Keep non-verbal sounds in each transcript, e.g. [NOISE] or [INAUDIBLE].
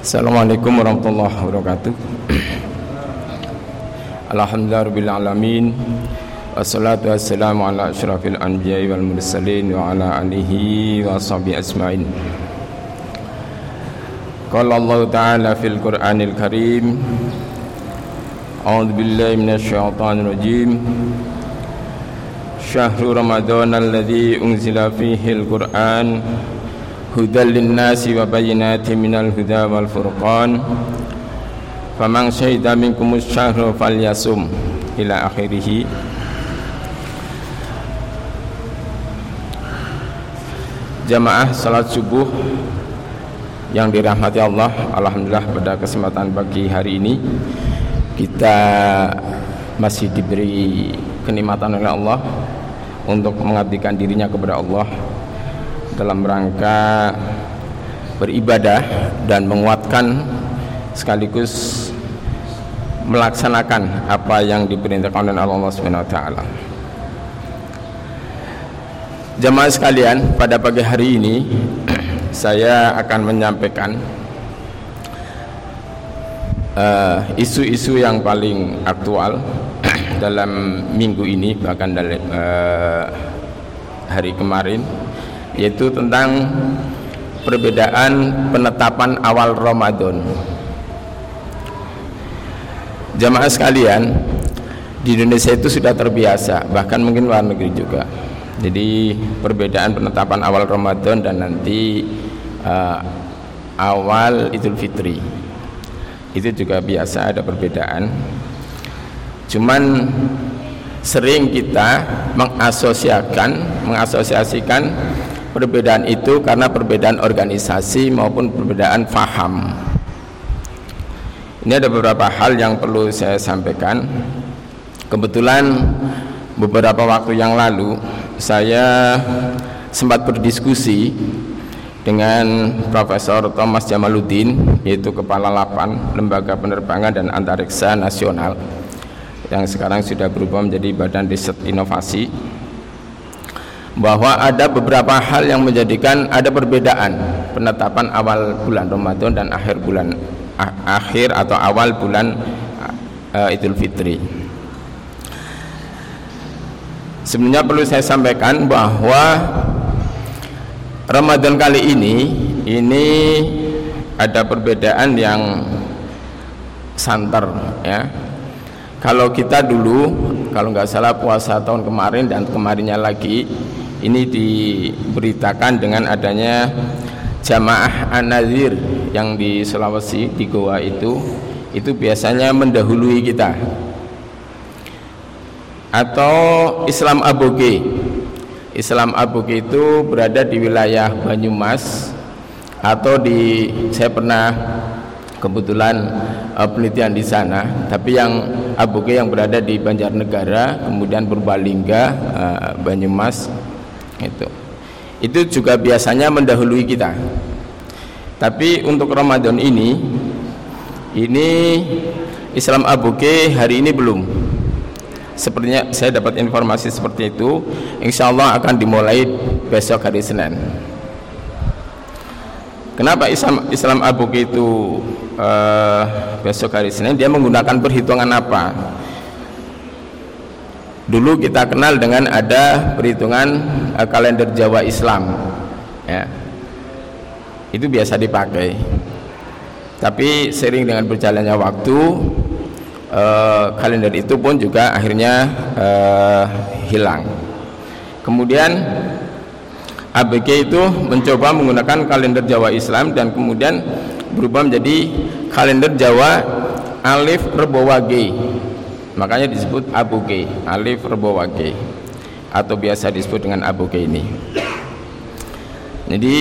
Assalamualaikum warahmatullahi wabarakatuh Alhamdulillahirrabbilalamin Wassalatu wassalamu ala ashrafil anbiya wal mursalin Wa ala alihi wa sahbihi asma'in Qala Allah Ta'ala fil Qur'anil Karim A'udhu billahi minasyaitanir rajim Syahru Ramadan alladhi unzila fihi al-Qur'an Wa bayinati minal huda wal furqan. Faman syahida minkumus syahru falyasum Ila akhirih Jamaah salat subuh yang dirahmati Allah Alhamdulillah pada kesempatan pagi hari ini Kita masih diberi kenikmatan oleh Allah Untuk mengabdikan dirinya kepada Allah dalam rangka beribadah dan menguatkan sekaligus melaksanakan apa yang diperintahkan oleh Allah Subhanahu wa taala. Jemaah sekalian, pada pagi hari ini [CLEARS THROAT] saya akan menyampaikan eh, isu-isu uh, yang paling aktual [CLEARS THROAT] dalam minggu ini bahkan dalam uh, hari kemarin yaitu tentang perbedaan penetapan awal Ramadan. Jamaah sekalian, di Indonesia itu sudah terbiasa, bahkan mungkin luar negeri juga. Jadi perbedaan penetapan awal Ramadan dan nanti uh, awal Idul Fitri itu juga biasa ada perbedaan. Cuman sering kita mengasosiasikan mengasosiasikan perbedaan itu karena perbedaan organisasi maupun perbedaan faham. Ini ada beberapa hal yang perlu saya sampaikan. Kebetulan beberapa waktu yang lalu saya sempat berdiskusi dengan Profesor Thomas Jamaluddin yaitu Kepala Lapan Lembaga Penerbangan dan Antariksa Nasional yang sekarang sudah berubah menjadi Badan Riset Inovasi bahwa ada beberapa hal yang menjadikan ada perbedaan penetapan awal bulan Ramadan dan akhir bulan akhir atau awal bulan uh, Idul Fitri. Sebenarnya perlu saya sampaikan bahwa Ramadan kali ini ini ada perbedaan yang santer ya. Kalau kita dulu kalau nggak salah puasa tahun kemarin dan kemarinnya lagi ini diberitakan dengan adanya jamaah An-Nazir yang di Sulawesi di Goa itu. Itu biasanya mendahului kita. Atau Islam Aboge. Islam Aboge itu berada di wilayah Banyumas atau di saya pernah kebetulan uh, penelitian di sana. Tapi yang Aboge yang berada di Banjarnegara kemudian Purbalingga uh, Banyumas itu itu juga biasanya mendahului kita. Tapi untuk Ramadan ini ini Islam Abuke hari ini belum. Sepertinya saya dapat informasi seperti itu. Insya Allah akan dimulai besok hari Senin. Kenapa Islam, Islam Abuke itu uh, besok hari Senin? Dia menggunakan perhitungan apa dulu kita kenal dengan ada perhitungan uh, kalender Jawa Islam ya. Itu biasa dipakai. Tapi sering dengan berjalannya waktu uh, kalender itu pun juga akhirnya uh, hilang. Kemudian ABG itu mencoba menggunakan kalender Jawa Islam dan kemudian berubah menjadi kalender Jawa Alif Rebowage makanya disebut Abu G alif G atau biasa disebut dengan Abu G ini. Jadi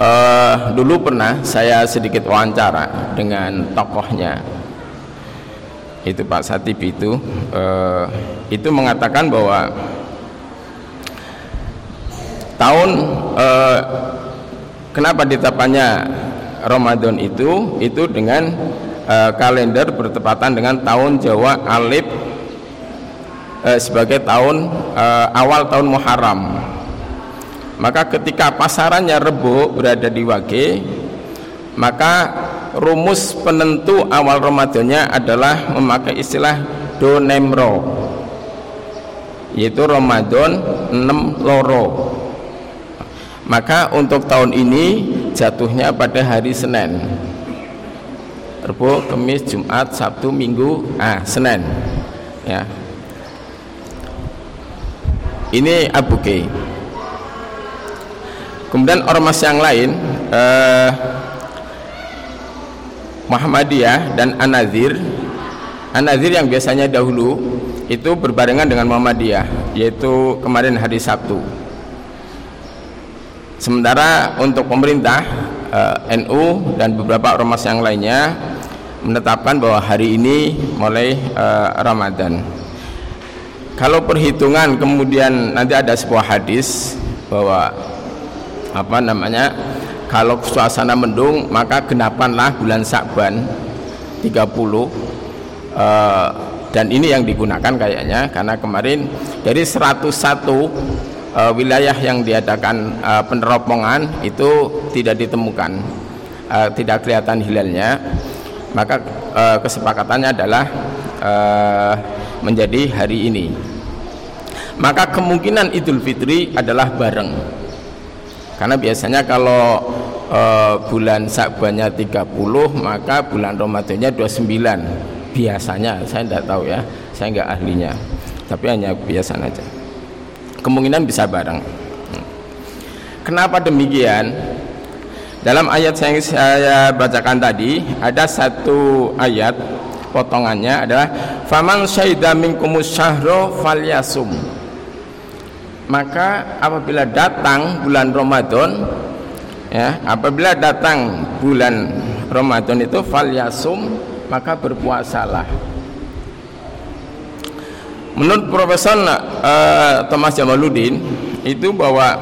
uh, dulu pernah saya sedikit wawancara dengan tokohnya. Itu Pak Satib itu uh, itu mengatakan bahwa tahun uh, kenapa ditapannya Ramadan itu itu dengan uh, kalender bertepatan dengan tahun Jawa Alif uh, sebagai tahun uh, awal tahun Muharram. Maka ketika pasarannya Rebo berada di Wage maka rumus penentu awal Ramadannya adalah memakai istilah donemro yaitu Ramadan 6 loro. Maka untuk tahun ini jatuhnya pada hari Senin Rabu, Kamis, Jumat, Sabtu, Minggu, ah Senin. Ya. Ini abuke kemudian ormas yang lain eh, Muhammadiyah dan Anazir Anazir yang biasanya dahulu itu berbarengan dengan Muhammadiyah yaitu kemarin hari Sabtu. Sementara untuk pemerintah eh, NU dan beberapa ormas yang lainnya menetapkan bahwa hari ini mulai eh, Ramadan. Kalau perhitungan kemudian nanti ada sebuah hadis bahwa apa namanya kalau suasana mendung maka genapanlah bulan Sa'ban 30 uh, dan ini yang digunakan kayaknya karena kemarin dari 101 uh, eh, wilayah yang diadakan uh, peneropongan itu tidak ditemukan uh, tidak kelihatan hilalnya maka uh, kesepakatannya adalah uh, menjadi hari ini. Maka kemungkinan Idul Fitri adalah bareng. Karena biasanya kalau e, bulan Sa'bannya 30 maka bulan Ramadannya 29 biasanya saya tidak tahu ya. Saya nggak ahlinya. Tapi hanya biasa saja kemungkinan bisa bareng. Kenapa demikian dalam ayat yang saya bacakan tadi ada satu ayat potongannya adalah faman syaida minkumus syahro falyasum. Maka apabila datang bulan Ramadan ya apabila datang bulan Ramadan itu fal yasum maka berpuasalah. Menurut Profesor uh, Thomas Jamaluddin itu bahwa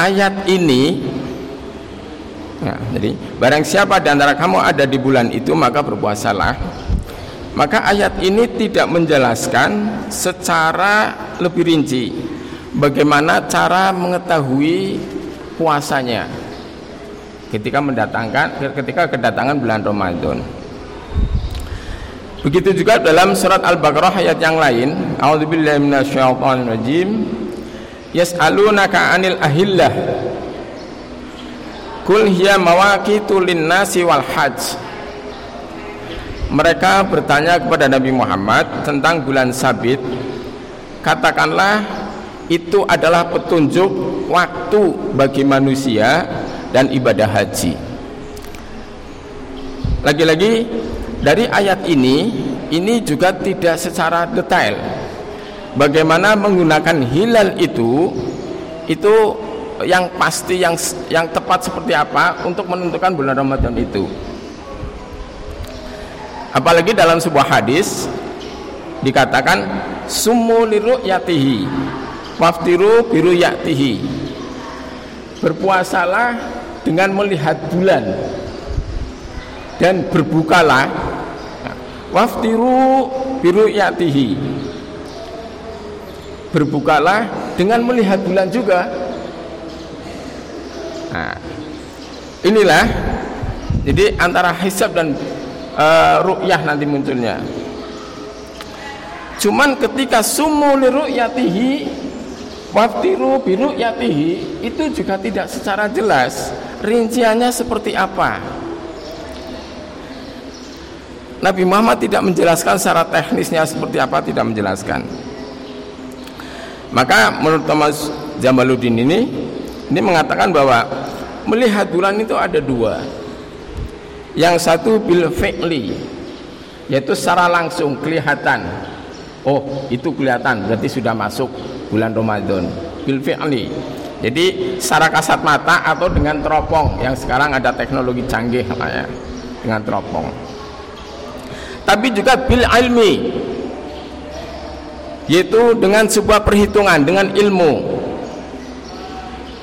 ayat ini ya, jadi barang siapa di antara kamu ada di bulan itu maka berpuasalah maka ayat ini tidak menjelaskan secara lebih rinci bagaimana cara mengetahui puasanya ketika mendatangkan ketika kedatangan bulan Ramadan. Begitu juga dalam surat Al-Baqarah ayat yang lain, A'udzubillahi minasyaitonirrajim. Yas'alunaka 'anil ahillah. Kul hiya mawaqitu lin-nasi wal hajj. Mereka bertanya kepada Nabi Muhammad tentang bulan sabit. Katakanlah itu adalah petunjuk waktu bagi manusia dan ibadah haji. Lagi-lagi dari ayat ini ini juga tidak secara detail bagaimana menggunakan hilal itu itu yang pasti yang yang tepat seperti apa untuk menentukan bulan Ramadan itu. Apalagi dalam sebuah hadis dikatakan sumu yatihi waftiru biru yatihi. Berpuasalah dengan melihat bulan dan berbukalah. Waftiru biru yatihi. Berbukalah dengan melihat bulan juga nah, inilah jadi antara hisab dan uh, ru'yah nanti munculnya. Cuman ketika sumu li ru'yatihi waftiru biru yatihi itu juga tidak secara jelas rinciannya seperti apa. Nabi Muhammad tidak menjelaskan secara teknisnya seperti apa tidak menjelaskan. Maka menurut Thomas Jamaluddin ini ini mengatakan bahwa melihat bulan itu ada dua. Yang satu bil fi'li yaitu secara langsung kelihatan. Oh itu kelihatan berarti sudah masuk bulan Ramadan. Bil fi'li. Jadi secara kasat mata atau dengan teropong. Yang sekarang ada teknologi canggih ya, dengan teropong. Tapi juga bil ilmi yaitu dengan sebuah perhitungan dengan ilmu.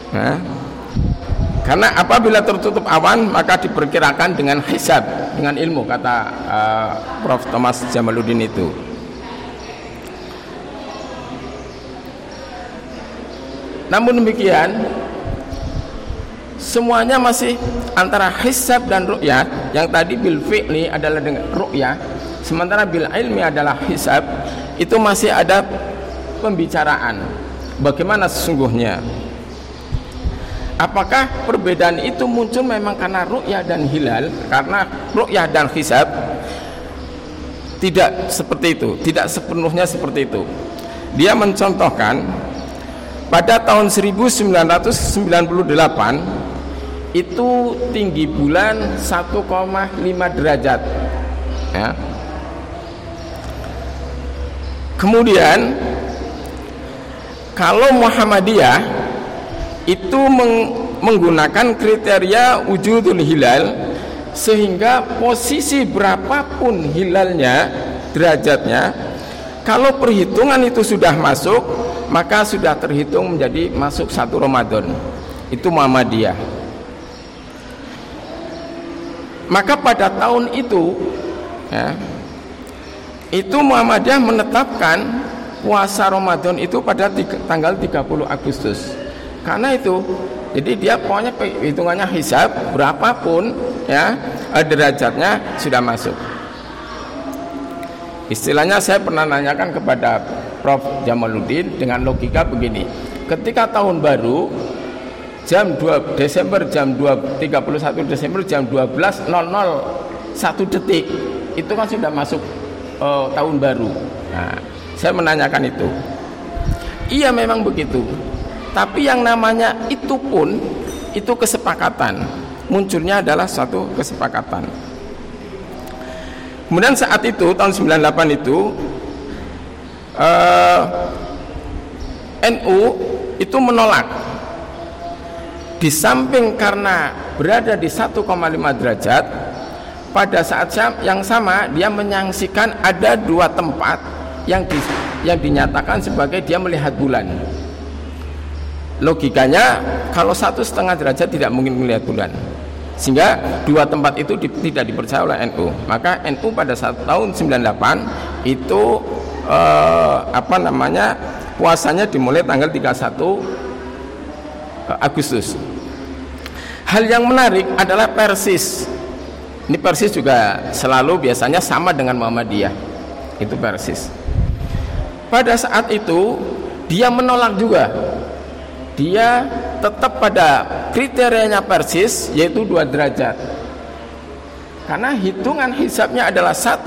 Nah, karena apabila tertutup awan maka diperkirakan dengan hisab dengan ilmu kata uh, Prof. Thomas Jamaluddin itu. Namun demikian semuanya masih antara hisab dan ru'yah yang tadi bil fi'li adalah dengan ru'yah sementara bil ilmi adalah hisab. Itu masih ada pembicaraan. Bagaimana sesungguhnya apakah perbedaan itu muncul memang karena ru'yah dan hilal karena ru'yah dan hisab tidak seperti itu tidak sepenuhnya seperti itu dia mencontohkan pada tahun 1998 itu tinggi bulan 1,5 derajat ya. kemudian kalau Muhammadiyah itu meng menggunakan kriteria wujudul hilal sehingga posisi berapapun hilalnya derajatnya kalau perhitungan itu sudah masuk maka sudah terhitung menjadi masuk satu Ramadan. Itu Muhammadiyah. Maka pada tahun itu ya, itu Muhammadiyah menetapkan puasa Ramadan itu pada tiga, tanggal 30 Agustus karena itu jadi dia pokoknya hitungannya hisab berapapun ya derajatnya sudah masuk Istilahnya saya pernah nanyakan kepada Prof. Jamaluddin dengan logika begini. Ketika tahun baru jam 2 Desember jam 2 31 Desember jam 12.00 satu detik itu kan sudah masuk uh, tahun baru. Nah, saya menanyakan itu. Iya memang begitu. Tapi yang namanya itu pun itu kesepakatan. Munculnya adalah suatu kesepakatan. Kemudian saat itu tahun 98 itu eh, NU itu menolak di samping karena berada di 1,5 derajat pada saat yang sama dia menyaksikan ada dua tempat yang di, yang dinyatakan sebagai dia melihat bulan logikanya kalau satu setengah derajat tidak mungkin melihat bulan. Sehingga dua tempat itu di, tidak dipercaya oleh NU maka NU pada saat tahun 98 itu eh, apa namanya puasanya dimulai tanggal 31 eh, Agustus. Hal yang menarik adalah Persis. Ini Persis juga selalu biasanya sama dengan Muhammadiyah. Itu Persis. Pada saat itu dia menolak juga dia tetap pada kriterianya persis yaitu dua derajat. Karena hitungan hisapnya adalah 1,5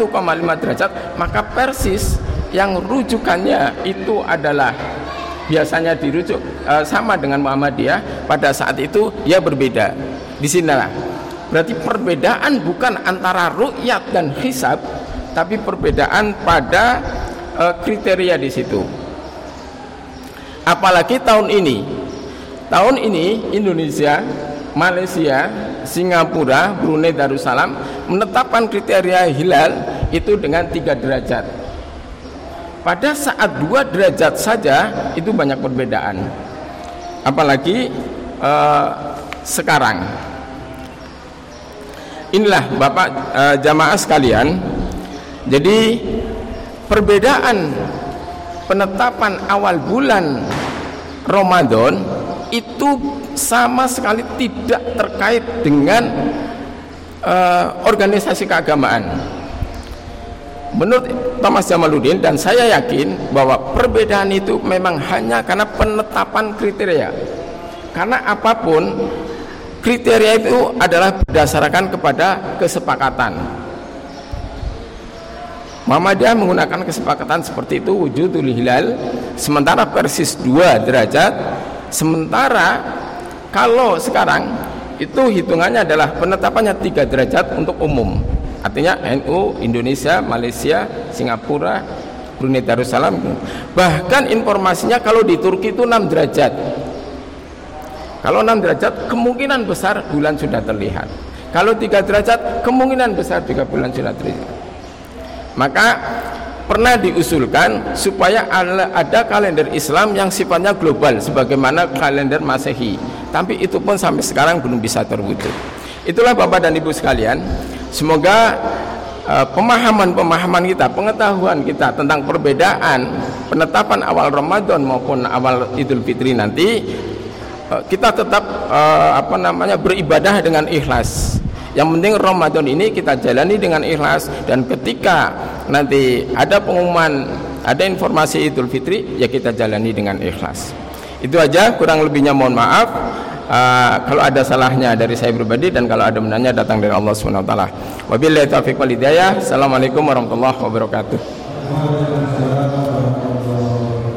derajat maka persis yang rujukannya itu adalah biasanya dirujuk e, sama dengan Muhammadiyah. Pada saat itu ya berbeda. Di sinilah. Berarti perbedaan bukan antara rukyat dan hisab tapi perbedaan pada e, kriteria di situ apalagi tahun ini Tahun ini Indonesia, Malaysia, Singapura, Brunei Darussalam menetapkan kriteria hilal itu dengan tiga derajat. Pada saat dua derajat saja itu banyak perbedaan. Apalagi eh, sekarang. Inilah Bapak eh, jamaah sekalian. Jadi perbedaan penetapan awal bulan Ramadan itu sama sekali tidak terkait dengan uh, organisasi keagamaan. Menurut Thomas Jamaluddin dan saya yakin bahwa perbedaan itu memang hanya karena penetapan kriteria. Karena apa pun kriteria itu adalah berdasarkan kepada kesepakatan. Muhammadiyah menggunakan kesepakatan seperti itu wujudul hilal sementara persis 2 derajat Sementara kalau sekarang itu hitungannya adalah penetapannya tiga derajat untuk umum. Artinya NU, Indonesia, Malaysia, Singapura, Brunei Darussalam. Bahkan informasinya kalau di Turki itu 6 derajat. Kalau 6 derajat kemungkinan besar bulan sudah terlihat. Kalau tiga derajat kemungkinan besar juga bulan sudah terlihat. Maka pernah diusulkan supaya ada kalender Islam yang sifatnya global sebagaimana kalender Masehi. Tapi itu pun sampai sekarang belum bisa terwujud. Itulah Bapak dan Ibu sekalian, semoga uh, pemahaman-pemahaman kita, pengetahuan kita tentang perbedaan penetapan awal Ramadan maupun awal Idul Fitri nanti eh, kita tetap uh, apa namanya beribadah dengan ikhlas yang penting Ramadan ini kita jalani dengan ikhlas dan ketika nanti ada pengumuman ada informasi Idul Fitri ya kita jalani dengan ikhlas itu aja kurang lebihnya mohon maaf uh, kalau ada salahnya dari saya pribadi dan kalau ada benarnya datang dari Allah Subhanahu wa taala. Wabillahi taufiq wal hidayah. Assalamualaikum warahmatullahi wabarakatuh.